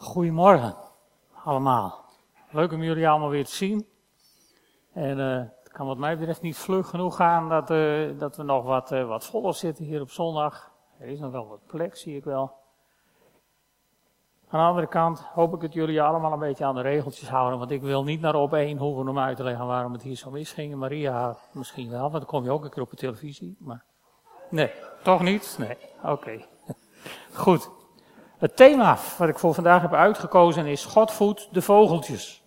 Goedemorgen allemaal. Leuk om jullie allemaal weer te zien. En uh, het kan wat mij betreft niet vlug genoeg gaan dat, uh, dat we nog wat, uh, wat voller zitten hier op zondag. Er is nog wel wat plek, zie ik wel. Aan de andere kant hoop ik dat jullie allemaal een beetje aan de regeltjes houden. Want ik wil niet naar op één hoeven om uit te leggen waarom het hier zo misging. Maria misschien wel, want dan kom je ook een keer op de televisie. Maar nee, toch niet? Nee, oké. Goed. Het thema wat ik voor vandaag heb uitgekozen is God voedt de vogeltjes.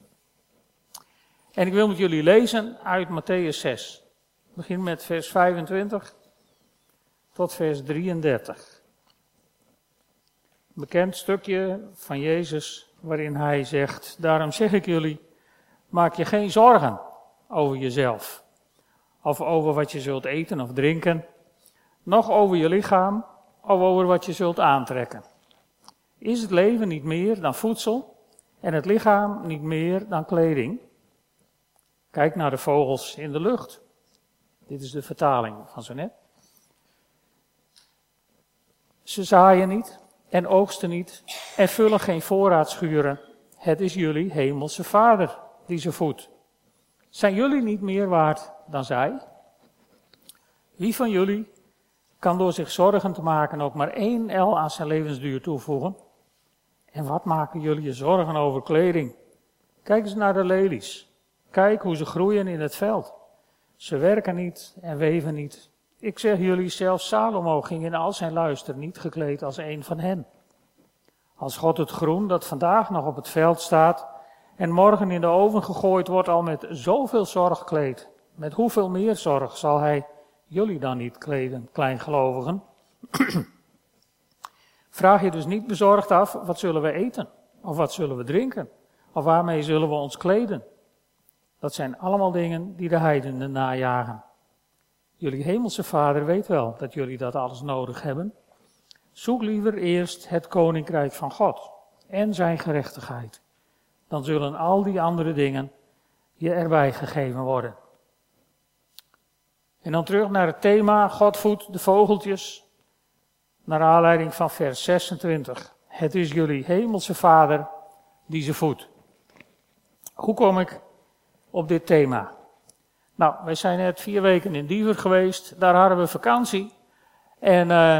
En ik wil met jullie lezen uit Matthäus 6. Ik begin met vers 25 tot vers 33. Een bekend stukje van Jezus waarin hij zegt, daarom zeg ik jullie, maak je geen zorgen over jezelf. Of over wat je zult eten of drinken, nog over je lichaam of over wat je zult aantrekken. Is het leven niet meer dan voedsel en het lichaam niet meer dan kleding? Kijk naar de vogels in de lucht. Dit is de vertaling van zo net. Ze zaaien niet en oogsten niet en vullen geen voorraadschuren. Het is jullie hemelse vader die ze voedt. Zijn jullie niet meer waard dan zij? Wie van jullie kan door zich zorgen te maken ook maar één L aan zijn levensduur toevoegen? En wat maken jullie je zorgen over kleding? Kijk eens naar de lelies. Kijk hoe ze groeien in het veld. Ze werken niet en weven niet. Ik zeg jullie, zelfs Salomo ging in al zijn luister niet gekleed als een van hen. Als God het groen dat vandaag nog op het veld staat en morgen in de oven gegooid wordt al met zoveel zorg kleedt, met hoeveel meer zorg zal hij jullie dan niet kleden, kleingelovigen? Vraag je dus niet bezorgd af, wat zullen we eten? Of wat zullen we drinken? Of waarmee zullen we ons kleden? Dat zijn allemaal dingen die de heidenen najagen. Jullie hemelse vader weet wel dat jullie dat alles nodig hebben. Zoek liever eerst het koninkrijk van God en zijn gerechtigheid. Dan zullen al die andere dingen je erbij gegeven worden. En dan terug naar het thema God voedt de vogeltjes naar aanleiding van vers 26. Het is jullie hemelse vader die ze voedt. Hoe kom ik op dit thema? Nou, wij zijn net vier weken in Diever geweest. Daar hadden we vakantie. En uh,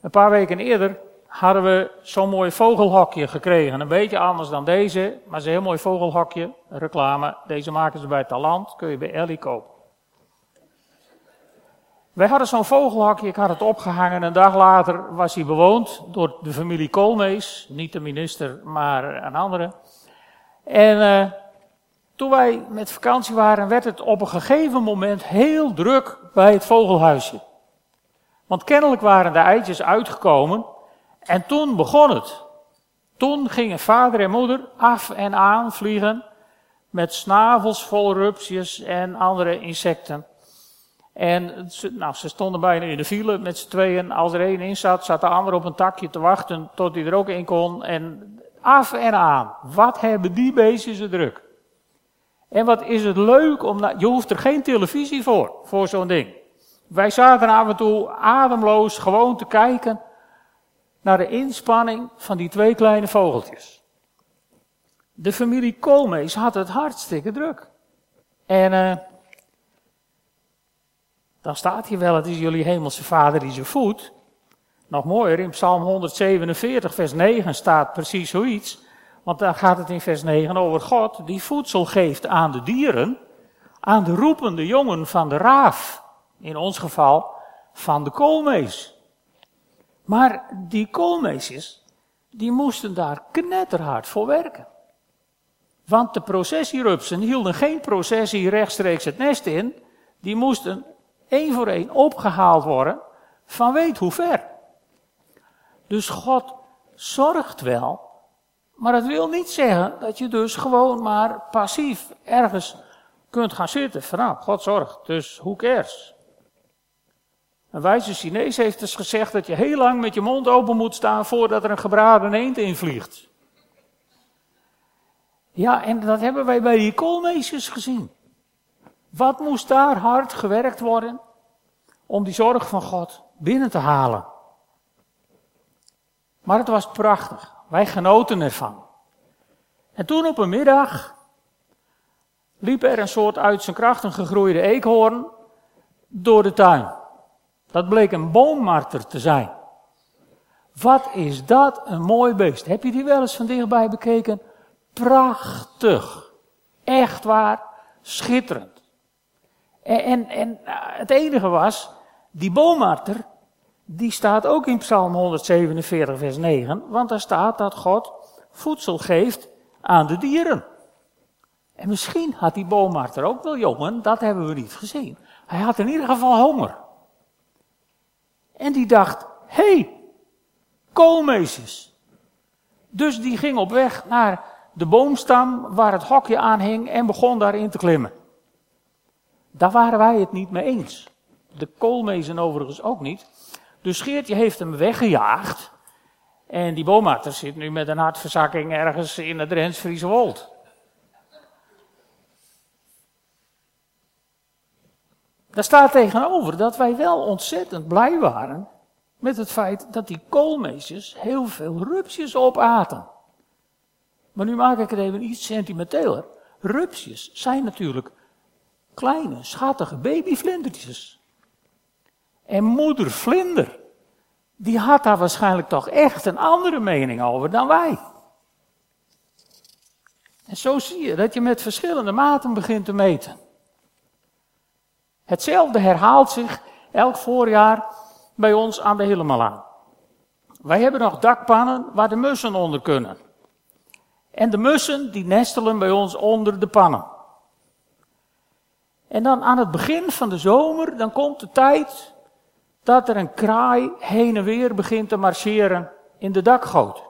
een paar weken eerder hadden we zo'n mooi vogelhokje gekregen. Een beetje anders dan deze, maar een heel mooi vogelhokje. Reclame. Deze maken ze bij Talant. Kun je bij Ellie kopen. Wij hadden zo'n vogelhokje, ik had het opgehangen. Een dag later was hij bewoond door de familie Koolmees. Niet de minister, maar een andere. En uh, toen wij met vakantie waren, werd het op een gegeven moment heel druk bij het vogelhuisje. Want kennelijk waren de eitjes uitgekomen en toen begon het. Toen gingen vader en moeder af en aan vliegen met snavels vol rupsjes en andere insecten. En nou, ze stonden bijna in de file met z'n tweeën. Als er één in zat, zat de ander op een takje te wachten tot hij er ook in kon. En af en aan. Wat hebben die beestjes er druk? En wat is het leuk om. je hoeft er geen televisie voor, voor zo'n ding. Wij zaten af en toe ademloos gewoon te kijken naar de inspanning van die twee kleine vogeltjes. De familie Koolmees had het hartstikke druk. En uh, dan staat hier wel, het is jullie hemelse vader die ze voedt. Nog mooier, in Psalm 147, vers 9 staat precies zoiets. Want daar gaat het in vers 9 over God die voedsel geeft aan de dieren, aan de roepende jongen van de raaf. In ons geval van de koolmees. Maar die koolmeesjes, die moesten daar knetterhard voor werken. Want de processierupsen hielden geen processie rechtstreeks het nest in. Die moesten één voor één opgehaald worden van weet hoe ver. Dus God zorgt wel, maar dat wil niet zeggen dat je dus gewoon maar passief ergens kunt gaan zitten. Van nou, God zorgt, dus hoe cares? Een wijze Chinees heeft dus gezegd dat je heel lang met je mond open moet staan voordat er een gebraden eend invliegt. Ja, en dat hebben wij bij die koolmeesters gezien. Wat moest daar hard gewerkt worden om die zorg van God binnen te halen? Maar het was prachtig, Wij genoten ervan. En toen op een middag liep er een soort uit zijn krachten gegroeide eekhoorn door de tuin. Dat bleek een boommarter te zijn. Wat is dat een mooi beest. Heb je die wel eens van dichtbij bekeken? Prachtig. Echt waar, schitterend. En, en, nou, het enige was, die boommarter, die staat ook in Psalm 147, vers 9, want daar staat dat God voedsel geeft aan de dieren. En misschien had die boommarter ook wel jongen, dat hebben we niet gezien. Hij had in ieder geval honger. En die dacht, hé, hey, koolmeesjes. Dus die ging op weg naar de boomstam waar het hokje aan hing en begon daarin te klimmen. Daar waren wij het niet mee eens. De koolmezen overigens ook niet. Dus Geertje heeft hem weggejaagd. En die boommarter zit nu met een hartverzakking ergens in het Rens Wold. Daar staat tegenover dat wij wel ontzettend blij waren met het feit dat die koolmeisjes heel veel rupsjes opaten. Maar nu maak ik het even iets sentimenteler. Rupsjes zijn natuurlijk kleine, schattige babyvlindertjes. En moeder vlinder, die had daar waarschijnlijk toch echt een andere mening over dan wij. En zo zie je dat je met verschillende maten begint te meten. Hetzelfde herhaalt zich elk voorjaar bij ons aan de Helemaal Wij hebben nog dakpannen waar de mussen onder kunnen. En de mussen die nestelen bij ons onder de pannen. En dan aan het begin van de zomer, dan komt de tijd dat er een kraai heen en weer begint te marcheren in de dakgoot.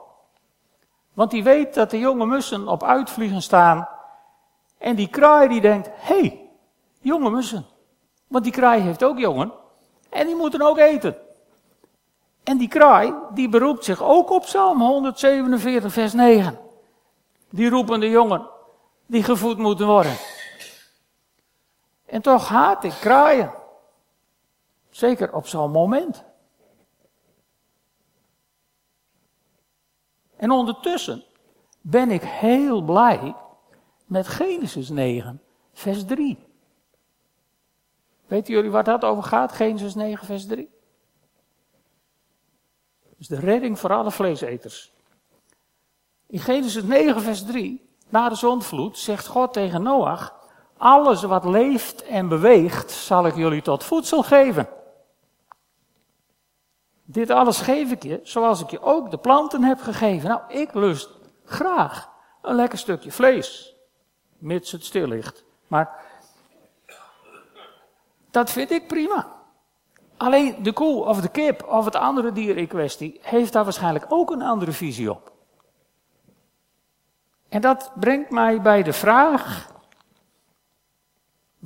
Want die weet dat de jonge mussen op uitvliegen staan. En die kraai die denkt, hé, hey, jonge mussen. Want die kraai heeft ook jongen. En die moeten ook eten. En die kraai, die beroept zich ook op Psalm 147, vers 9. Die roepen de jongen, die gevoed moeten worden. En toch haat ik kraaien. Zeker op zo'n moment. En ondertussen ben ik heel blij met Genesis 9, vers 3. Weten jullie waar dat over gaat? Genesis 9, vers 3. Dus de redding voor alle vleeseters. In Genesis 9, vers 3, na de zondvloed, zegt God tegen Noach: Alles wat leeft en beweegt, zal ik jullie tot voedsel geven. Dit alles geef ik je, zoals ik je ook de planten heb gegeven. Nou, ik lust graag een lekker stukje vlees, mits het stil ligt. Maar dat vind ik prima. Alleen de koe of de kip of het andere dier in kwestie heeft daar waarschijnlijk ook een andere visie op. En dat brengt mij bij de vraag: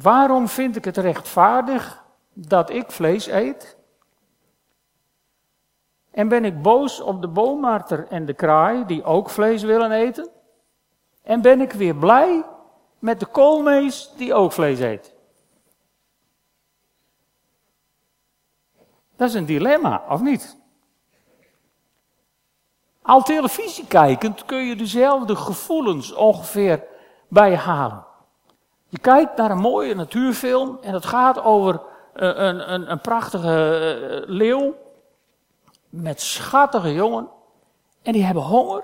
waarom vind ik het rechtvaardig dat ik vlees eet? En ben ik boos op de boommarter en de kraai die ook vlees willen eten? En ben ik weer blij met de koolmees die ook vlees eet? Dat is een dilemma, of niet? Al televisie kijkend kun je dezelfde gevoelens ongeveer bijhalen. Je kijkt naar een mooie natuurfilm en het gaat over een, een, een prachtige eh, leeuw met schattige jongen. En die hebben honger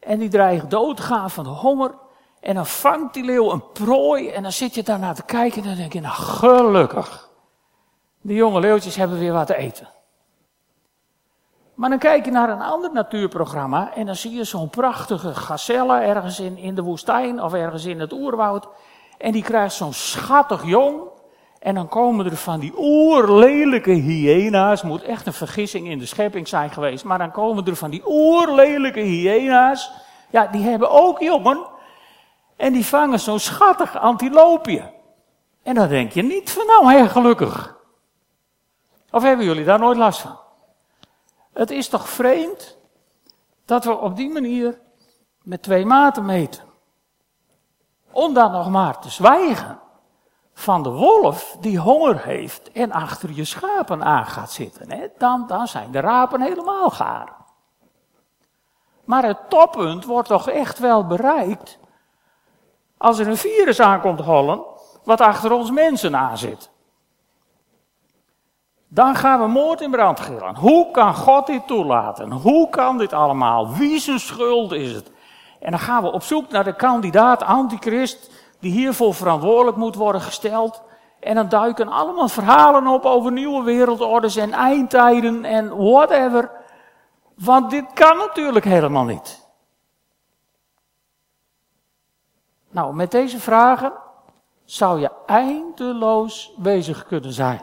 en die dreigen dood te gaan van de honger. En dan vangt die leeuw een prooi en dan zit je daarnaar te kijken en dan denk je, nou gelukkig. De jonge leeuwtjes hebben weer wat te eten. Maar dan kijk je naar een ander natuurprogramma en dan zie je zo'n prachtige gazelle ergens in, in de woestijn of ergens in het oerwoud. En die krijgt zo'n schattig jong. En dan komen er van die oerlelijke hyena's, moet echt een vergissing in de schepping zijn geweest, maar dan komen er van die oerlelijke hyena's. Ja, die hebben ook jongen. En die vangen zo'n schattig antiloopje. En dan denk je niet van nou, heel gelukkig. Of hebben jullie daar nooit last van? Het is toch vreemd dat we op die manier met twee maten meten. Om dan nog maar te zwijgen van de wolf die honger heeft en achter je schapen aan gaat zitten. Hè? Dan, dan zijn de rapen helemaal gaar. Maar het toppunt wordt toch echt wel bereikt als er een virus aankomt hollen wat achter ons mensen aan zit. Dan gaan we moord in brand gillen. Hoe kan God dit toelaten? Hoe kan dit allemaal? Wie zijn schuld is het? En dan gaan we op zoek naar de kandidaat antichrist die hiervoor verantwoordelijk moet worden gesteld. En dan duiken allemaal verhalen op over nieuwe wereldorders en eindtijden en whatever. Want dit kan natuurlijk helemaal niet. Nou, met deze vragen zou je eindeloos bezig kunnen zijn.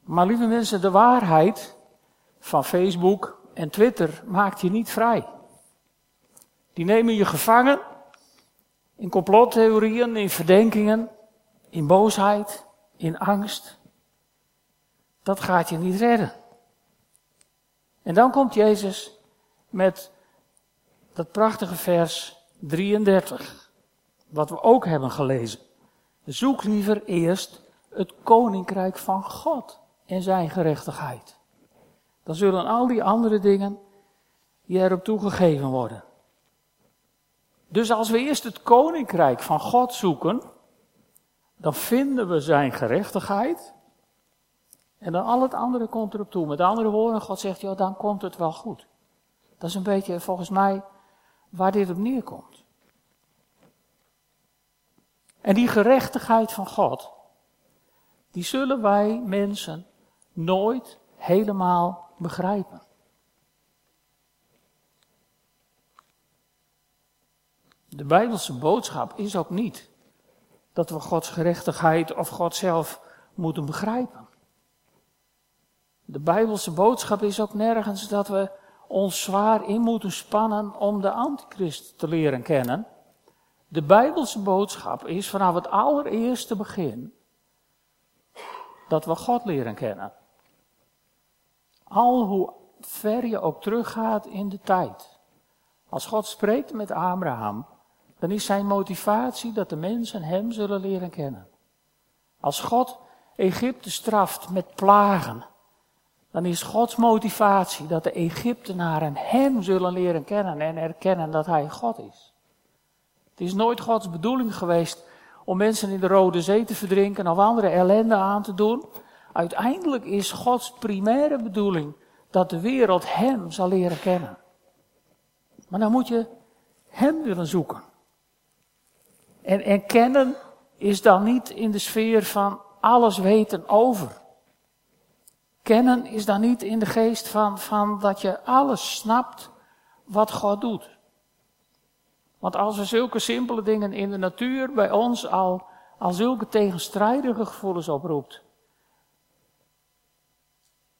Maar lieve mensen, de waarheid van Facebook en Twitter maakt je niet vrij. Die nemen je gevangen in complottheorieën, in verdenkingen, in boosheid, in angst. Dat gaat je niet redden. En dan komt Jezus met dat prachtige vers 33, wat we ook hebben gelezen. Zoek liever eerst het koninkrijk van God en zijn gerechtigheid. Dan zullen al die andere dingen je erop toegegeven worden. Dus als we eerst het koninkrijk van God zoeken, dan vinden we zijn gerechtigheid. En dan al het andere komt erop toe. Met andere woorden, God zegt, ja, dan komt het wel goed. Dat is een beetje volgens mij waar dit op neerkomt. En die gerechtigheid van God, die zullen wij mensen nooit helemaal begrijpen. De Bijbelse boodschap is ook niet dat we Gods gerechtigheid of God zelf moeten begrijpen. De Bijbelse boodschap is ook nergens dat we ons zwaar in moeten spannen om de antichrist te leren kennen. De Bijbelse boodschap is vanaf het allereerste begin dat we God leren kennen. Al hoe ver je ook teruggaat in de tijd. Als God spreekt met Abraham, dan is zijn motivatie dat de mensen hem zullen leren kennen. Als God Egypte straft met plagen, dan is Gods motivatie dat de Egyptenaren hem zullen leren kennen en erkennen dat hij God is. Het is nooit Gods bedoeling geweest om mensen in de Rode Zee te verdrinken of andere ellende aan te doen. Uiteindelijk is Gods primaire bedoeling dat de wereld hem zal leren kennen. Maar dan moet je hem willen zoeken. En erkennen is dan niet in de sfeer van alles weten over. Kennen is dan niet in de geest van, van dat je alles snapt wat God doet. Want als er zulke simpele dingen in de natuur bij ons al, al zulke tegenstrijdige gevoelens oproept.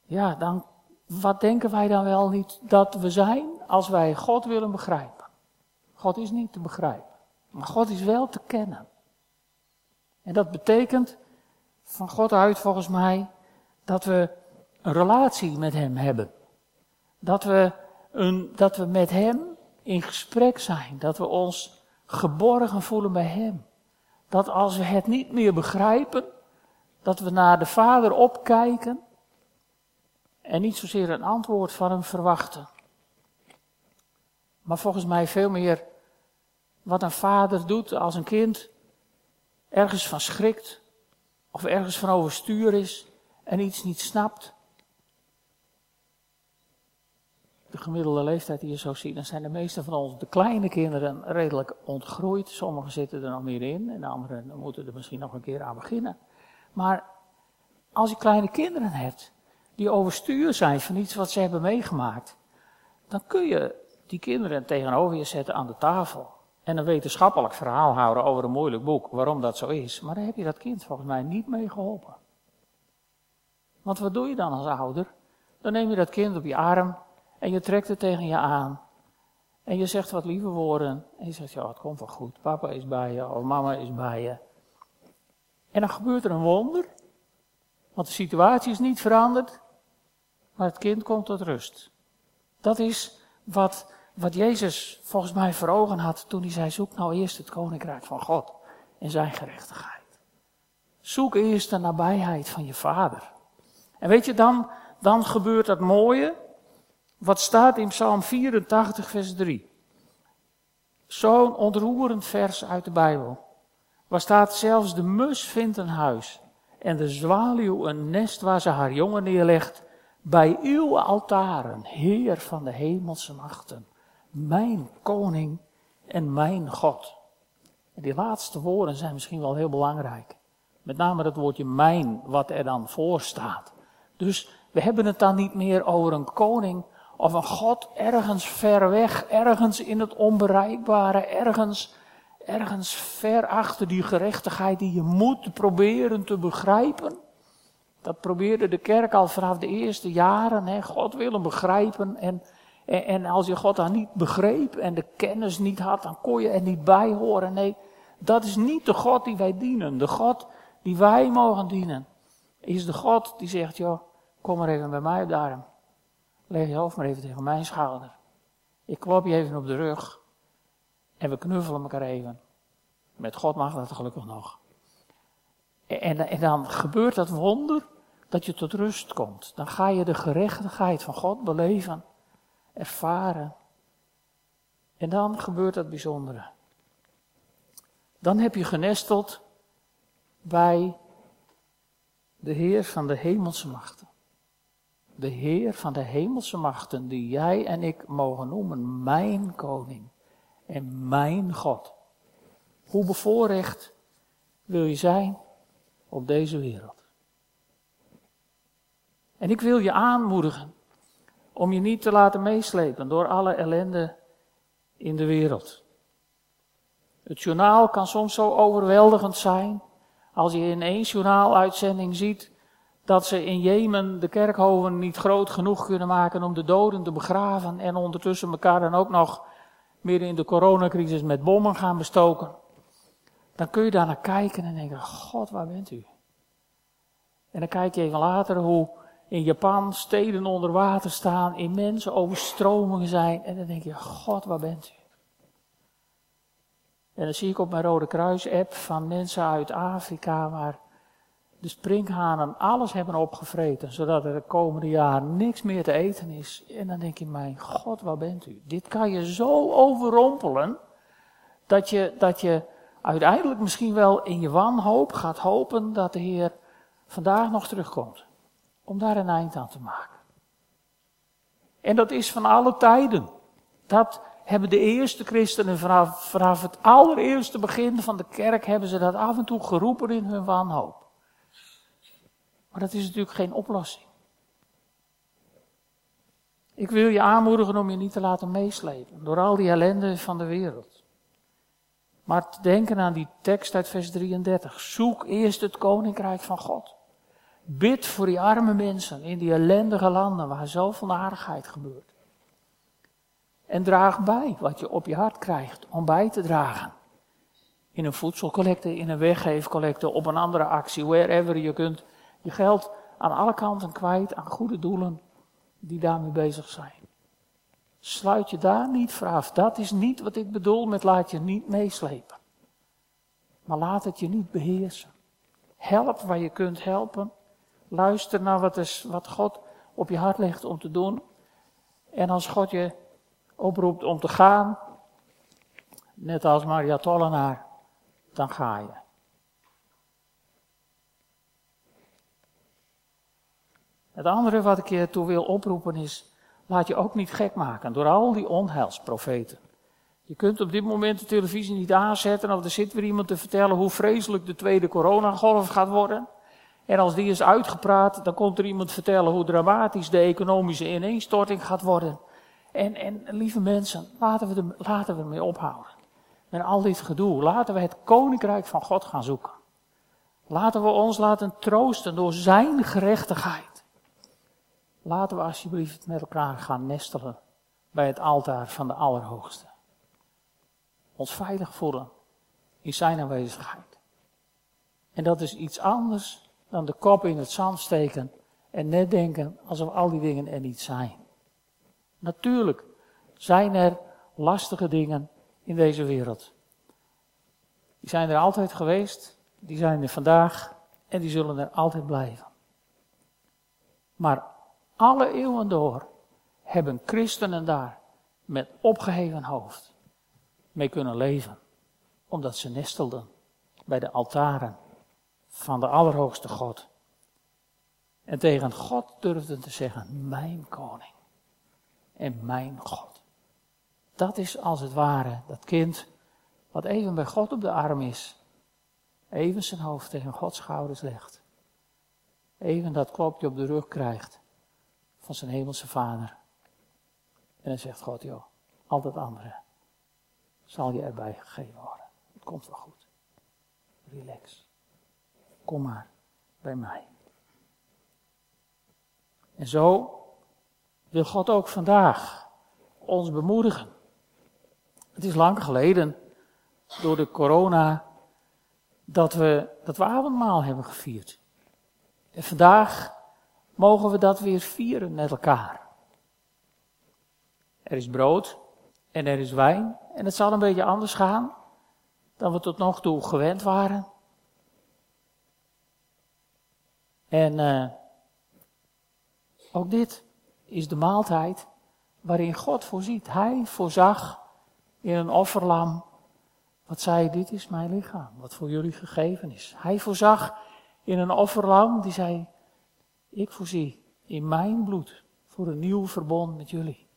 Ja, dan, wat denken wij dan wel niet dat we zijn als wij God willen begrijpen? God is niet te begrijpen, maar God is wel te kennen. En dat betekent van God uit volgens mij dat we een relatie met Hem hebben. Dat we, een, dat we met Hem in gesprek zijn. Dat we ons geborgen voelen bij Hem. Dat als we het niet meer begrijpen, dat we naar de Vader opkijken en niet zozeer een antwoord van Hem verwachten. Maar volgens mij veel meer wat een vader doet als een kind ergens van schrikt of ergens van overstuur is en iets niet snapt. de gemiddelde leeftijd die je zo ziet, dan zijn de meeste van ons, de kleine kinderen, redelijk ontgroeid. Sommigen zitten er nog meer in en de anderen moeten er misschien nog een keer aan beginnen. Maar als je kleine kinderen hebt, die overstuur zijn van iets wat ze hebben meegemaakt, dan kun je die kinderen tegenover je zetten aan de tafel. En een wetenschappelijk verhaal houden over een moeilijk boek, waarom dat zo is. Maar dan heb je dat kind volgens mij niet mee geholpen. Want wat doe je dan als ouder? Dan neem je dat kind op je arm en je trekt het tegen je aan. En je zegt wat lieve woorden. En je zegt, ja, het komt wel goed. Papa is bij je of mama is bij je. En dan gebeurt er een wonder. Want de situatie is niet veranderd. Maar het kind komt tot rust. Dat is wat, wat Jezus volgens mij voor ogen had toen hij zei, zoek nou eerst het koninkrijk van God en zijn gerechtigheid. Zoek eerst de nabijheid van je vader. En weet je, dan, dan gebeurt dat mooie. Wat staat in Psalm 84, vers 3. Zo'n ontroerend vers uit de Bijbel. Waar staat zelfs de mus vindt een huis en de zwaluw een nest waar ze haar jongen neerlegt. Bij uw altaren, Heer van de hemelse machten, mijn koning en mijn God. Die laatste woorden zijn misschien wel heel belangrijk. Met name dat woordje mijn, wat er dan voor staat. Dus we hebben het dan niet meer over een koning of een God ergens ver weg, ergens in het onbereikbare, ergens, ergens ver achter die gerechtigheid die je moet proberen te begrijpen. Dat probeerde de kerk al vanaf de eerste jaren. Hè. God wil hem begrijpen. En, en, en, als je God dan niet begreep en de kennis niet had, dan kon je er niet bij horen. Nee, dat is niet de God die wij dienen. De God die wij mogen dienen, is de God die zegt, joh, kom maar even bij mij op de arm. Leg je hoofd maar even tegen mijn schouder. Ik klop je even op de rug. En we knuffelen elkaar even. Met God mag dat gelukkig nog. En, en, dan gebeurt dat wonder dat je tot rust komt. Dan ga je de gerechtigheid van God beleven, ervaren. En dan gebeurt dat bijzondere. Dan heb je genesteld bij de Heer van de hemelse machten. De Heer van de hemelse machten, die jij en ik mogen noemen mijn koning en mijn God. Hoe bevoorrecht wil je zijn op deze wereld? En ik wil je aanmoedigen om je niet te laten meeslepen door alle ellende in de wereld. Het journaal kan soms zo overweldigend zijn. Als je in één journaaluitzending ziet dat ze in Jemen de kerkhoven niet groot genoeg kunnen maken om de doden te begraven en ondertussen elkaar dan ook nog midden in de coronacrisis met bommen gaan bestoken. Dan kun je daar naar kijken en denken, God, waar bent u? En dan kijk je even later hoe in Japan steden onder water staan, immense overstromingen zijn. En dan denk je, God, waar bent u? En dan zie ik op mijn Rode Kruis-app van mensen uit Afrika waar de springhanen alles hebben opgevreten, zodat er de komende jaren niks meer te eten is. En dan denk je, mijn God, waar bent u? Dit kan je zo overrompelen, dat je, dat je uiteindelijk misschien wel in je wanhoop gaat hopen dat de Heer vandaag nog terugkomt. Om daar een eind aan te maken. En dat is van alle tijden. Dat hebben de eerste christenen vanaf, vanaf het allereerste begin van de kerk, hebben ze dat af en toe geroepen in hun wanhoop. Maar dat is natuurlijk geen oplossing. Ik wil je aanmoedigen om je niet te laten meeslepen door al die ellende van de wereld. Maar te denken aan die tekst uit vers 33. Zoek eerst het koninkrijk van God. Bid voor die arme mensen in die ellendige landen waar zoveel narigheid gebeurt. En draag bij wat je op je hart krijgt om bij te dragen. In een voedselcollecte, in een weggeefcollecte, op een andere actie, wherever je kunt je geld aan alle kanten kwijt aan goede doelen die daarmee bezig zijn. Sluit je daar niet voor af. Dat is niet wat ik bedoel met laat je niet meeslepen. Maar laat het je niet beheersen. Help waar je kunt helpen. Luister naar wat, is, wat God op je hart legt om te doen. En als God je oproept om te gaan, net als Maria Tollenaar, dan ga je. Het andere wat ik je toe wil oproepen is, laat je ook niet gek maken door al die onheilsprofeten. Je kunt op dit moment de televisie niet aanzetten of er zit weer iemand te vertellen hoe vreselijk de tweede coronagolf gaat worden. En als die is uitgepraat, dan komt er iemand vertellen hoe dramatisch de economische ineenstorting gaat worden. En, en lieve mensen, laten we, er, laten we ermee ophouden. Met al dit gedoe. Laten we het koninkrijk van God gaan zoeken. Laten we ons laten troosten door zijn gerechtigheid. Laten we alsjeblieft met elkaar gaan nestelen bij het altaar van de Allerhoogste. Ons veilig voelen in zijn aanwezigheid. En dat is iets anders dan de kop in het zand steken en net denken alsof al die dingen er niet zijn. Natuurlijk zijn er lastige dingen in deze wereld. Die zijn er altijd geweest, die zijn er vandaag en die zullen er altijd blijven. Maar alle eeuwen door hebben christenen daar met opgeheven hoofd mee kunnen leven. Omdat ze nestelden bij de altaren van de Allerhoogste God. En tegen God durfden te zeggen, mijn koning en mijn God. Dat is als het ware dat kind wat even bij God op de arm is. Even zijn hoofd tegen Gods schouders legt. Even dat klopje op de rug krijgt van zijn hemelse vader. En dan zegt God, joh, al dat andere zal je erbij gegeven worden. Het komt wel goed. Relax. Kom maar bij mij. En zo wil God ook vandaag ons bemoedigen. Het is lang geleden, door de corona, dat we dat we avondmaal hebben gevierd. En vandaag mogen we dat weer vieren met elkaar. Er is brood en er is wijn. En het zal een beetje anders gaan dan we tot nog toe gewend waren. En uh, ook dit is de maaltijd waarin God voorziet. Hij voorzag in een offerlam. Wat zei, dit is mijn lichaam, wat voor jullie gegeven is. Hij voorzag in een offerlam die zei, ik voorzie in mijn bloed voor een nieuw verbond met jullie.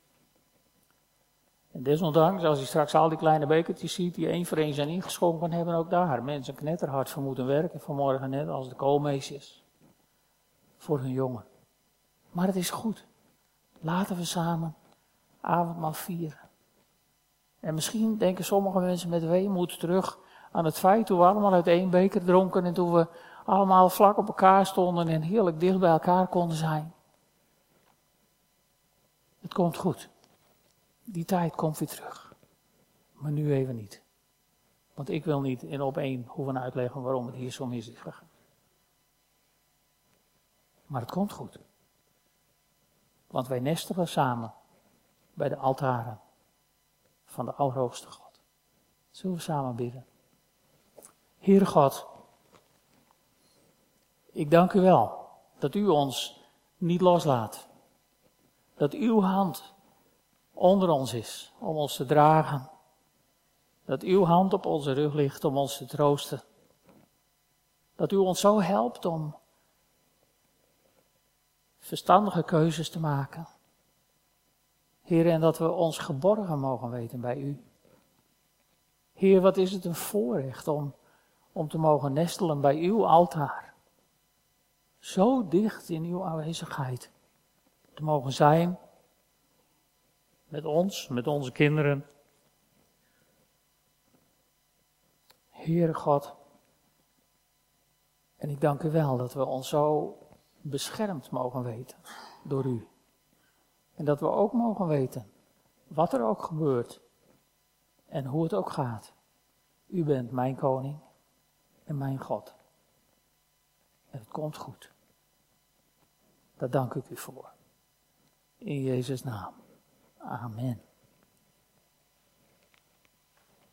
En desondanks, als je straks al die kleine bekertjes ziet die één voor één zijn ingeschonken, hebben ook daar mensen knetterhard voor moeten werken vanmorgen, net als de koolmeisjes. Voor hun jongen. Maar het is goed. Laten we samen avondmaal vieren. En misschien denken sommige mensen met weemoed terug aan het feit toen we allemaal uit één beker dronken en toen we allemaal vlak op elkaar stonden en heerlijk dicht bij elkaar konden zijn. Het komt goed. Die tijd komt weer terug. Maar nu even niet. Want ik wil niet in op één hoeven uitleggen waarom het hier zo mis is gegaan. Maar het komt goed. Want wij nestelen samen bij de altaren van de Allerhoogste God. Zullen we samen bidden? Heere God, ik dank u wel dat u ons niet loslaat. Dat uw hand onder ons is om ons te dragen. Dat uw hand op onze rug ligt om ons te troosten. Dat u ons zo helpt om verstandige keuzes te maken. Heer, en dat we ons geborgen mogen weten bij u. Heer, wat is het een voorrecht om, om te mogen nestelen bij uw altaar. Zo dicht in uw aanwezigheid te mogen zijn. Met ons, met onze kinderen. Heere God. En ik dank u wel dat we ons zo beschermd mogen weten door u. En dat we ook mogen weten, wat er ook gebeurt en hoe het ook gaat. U bent mijn koning en mijn God. En het komt goed. Daar dank ik u voor. In Jezus' naam. Amen.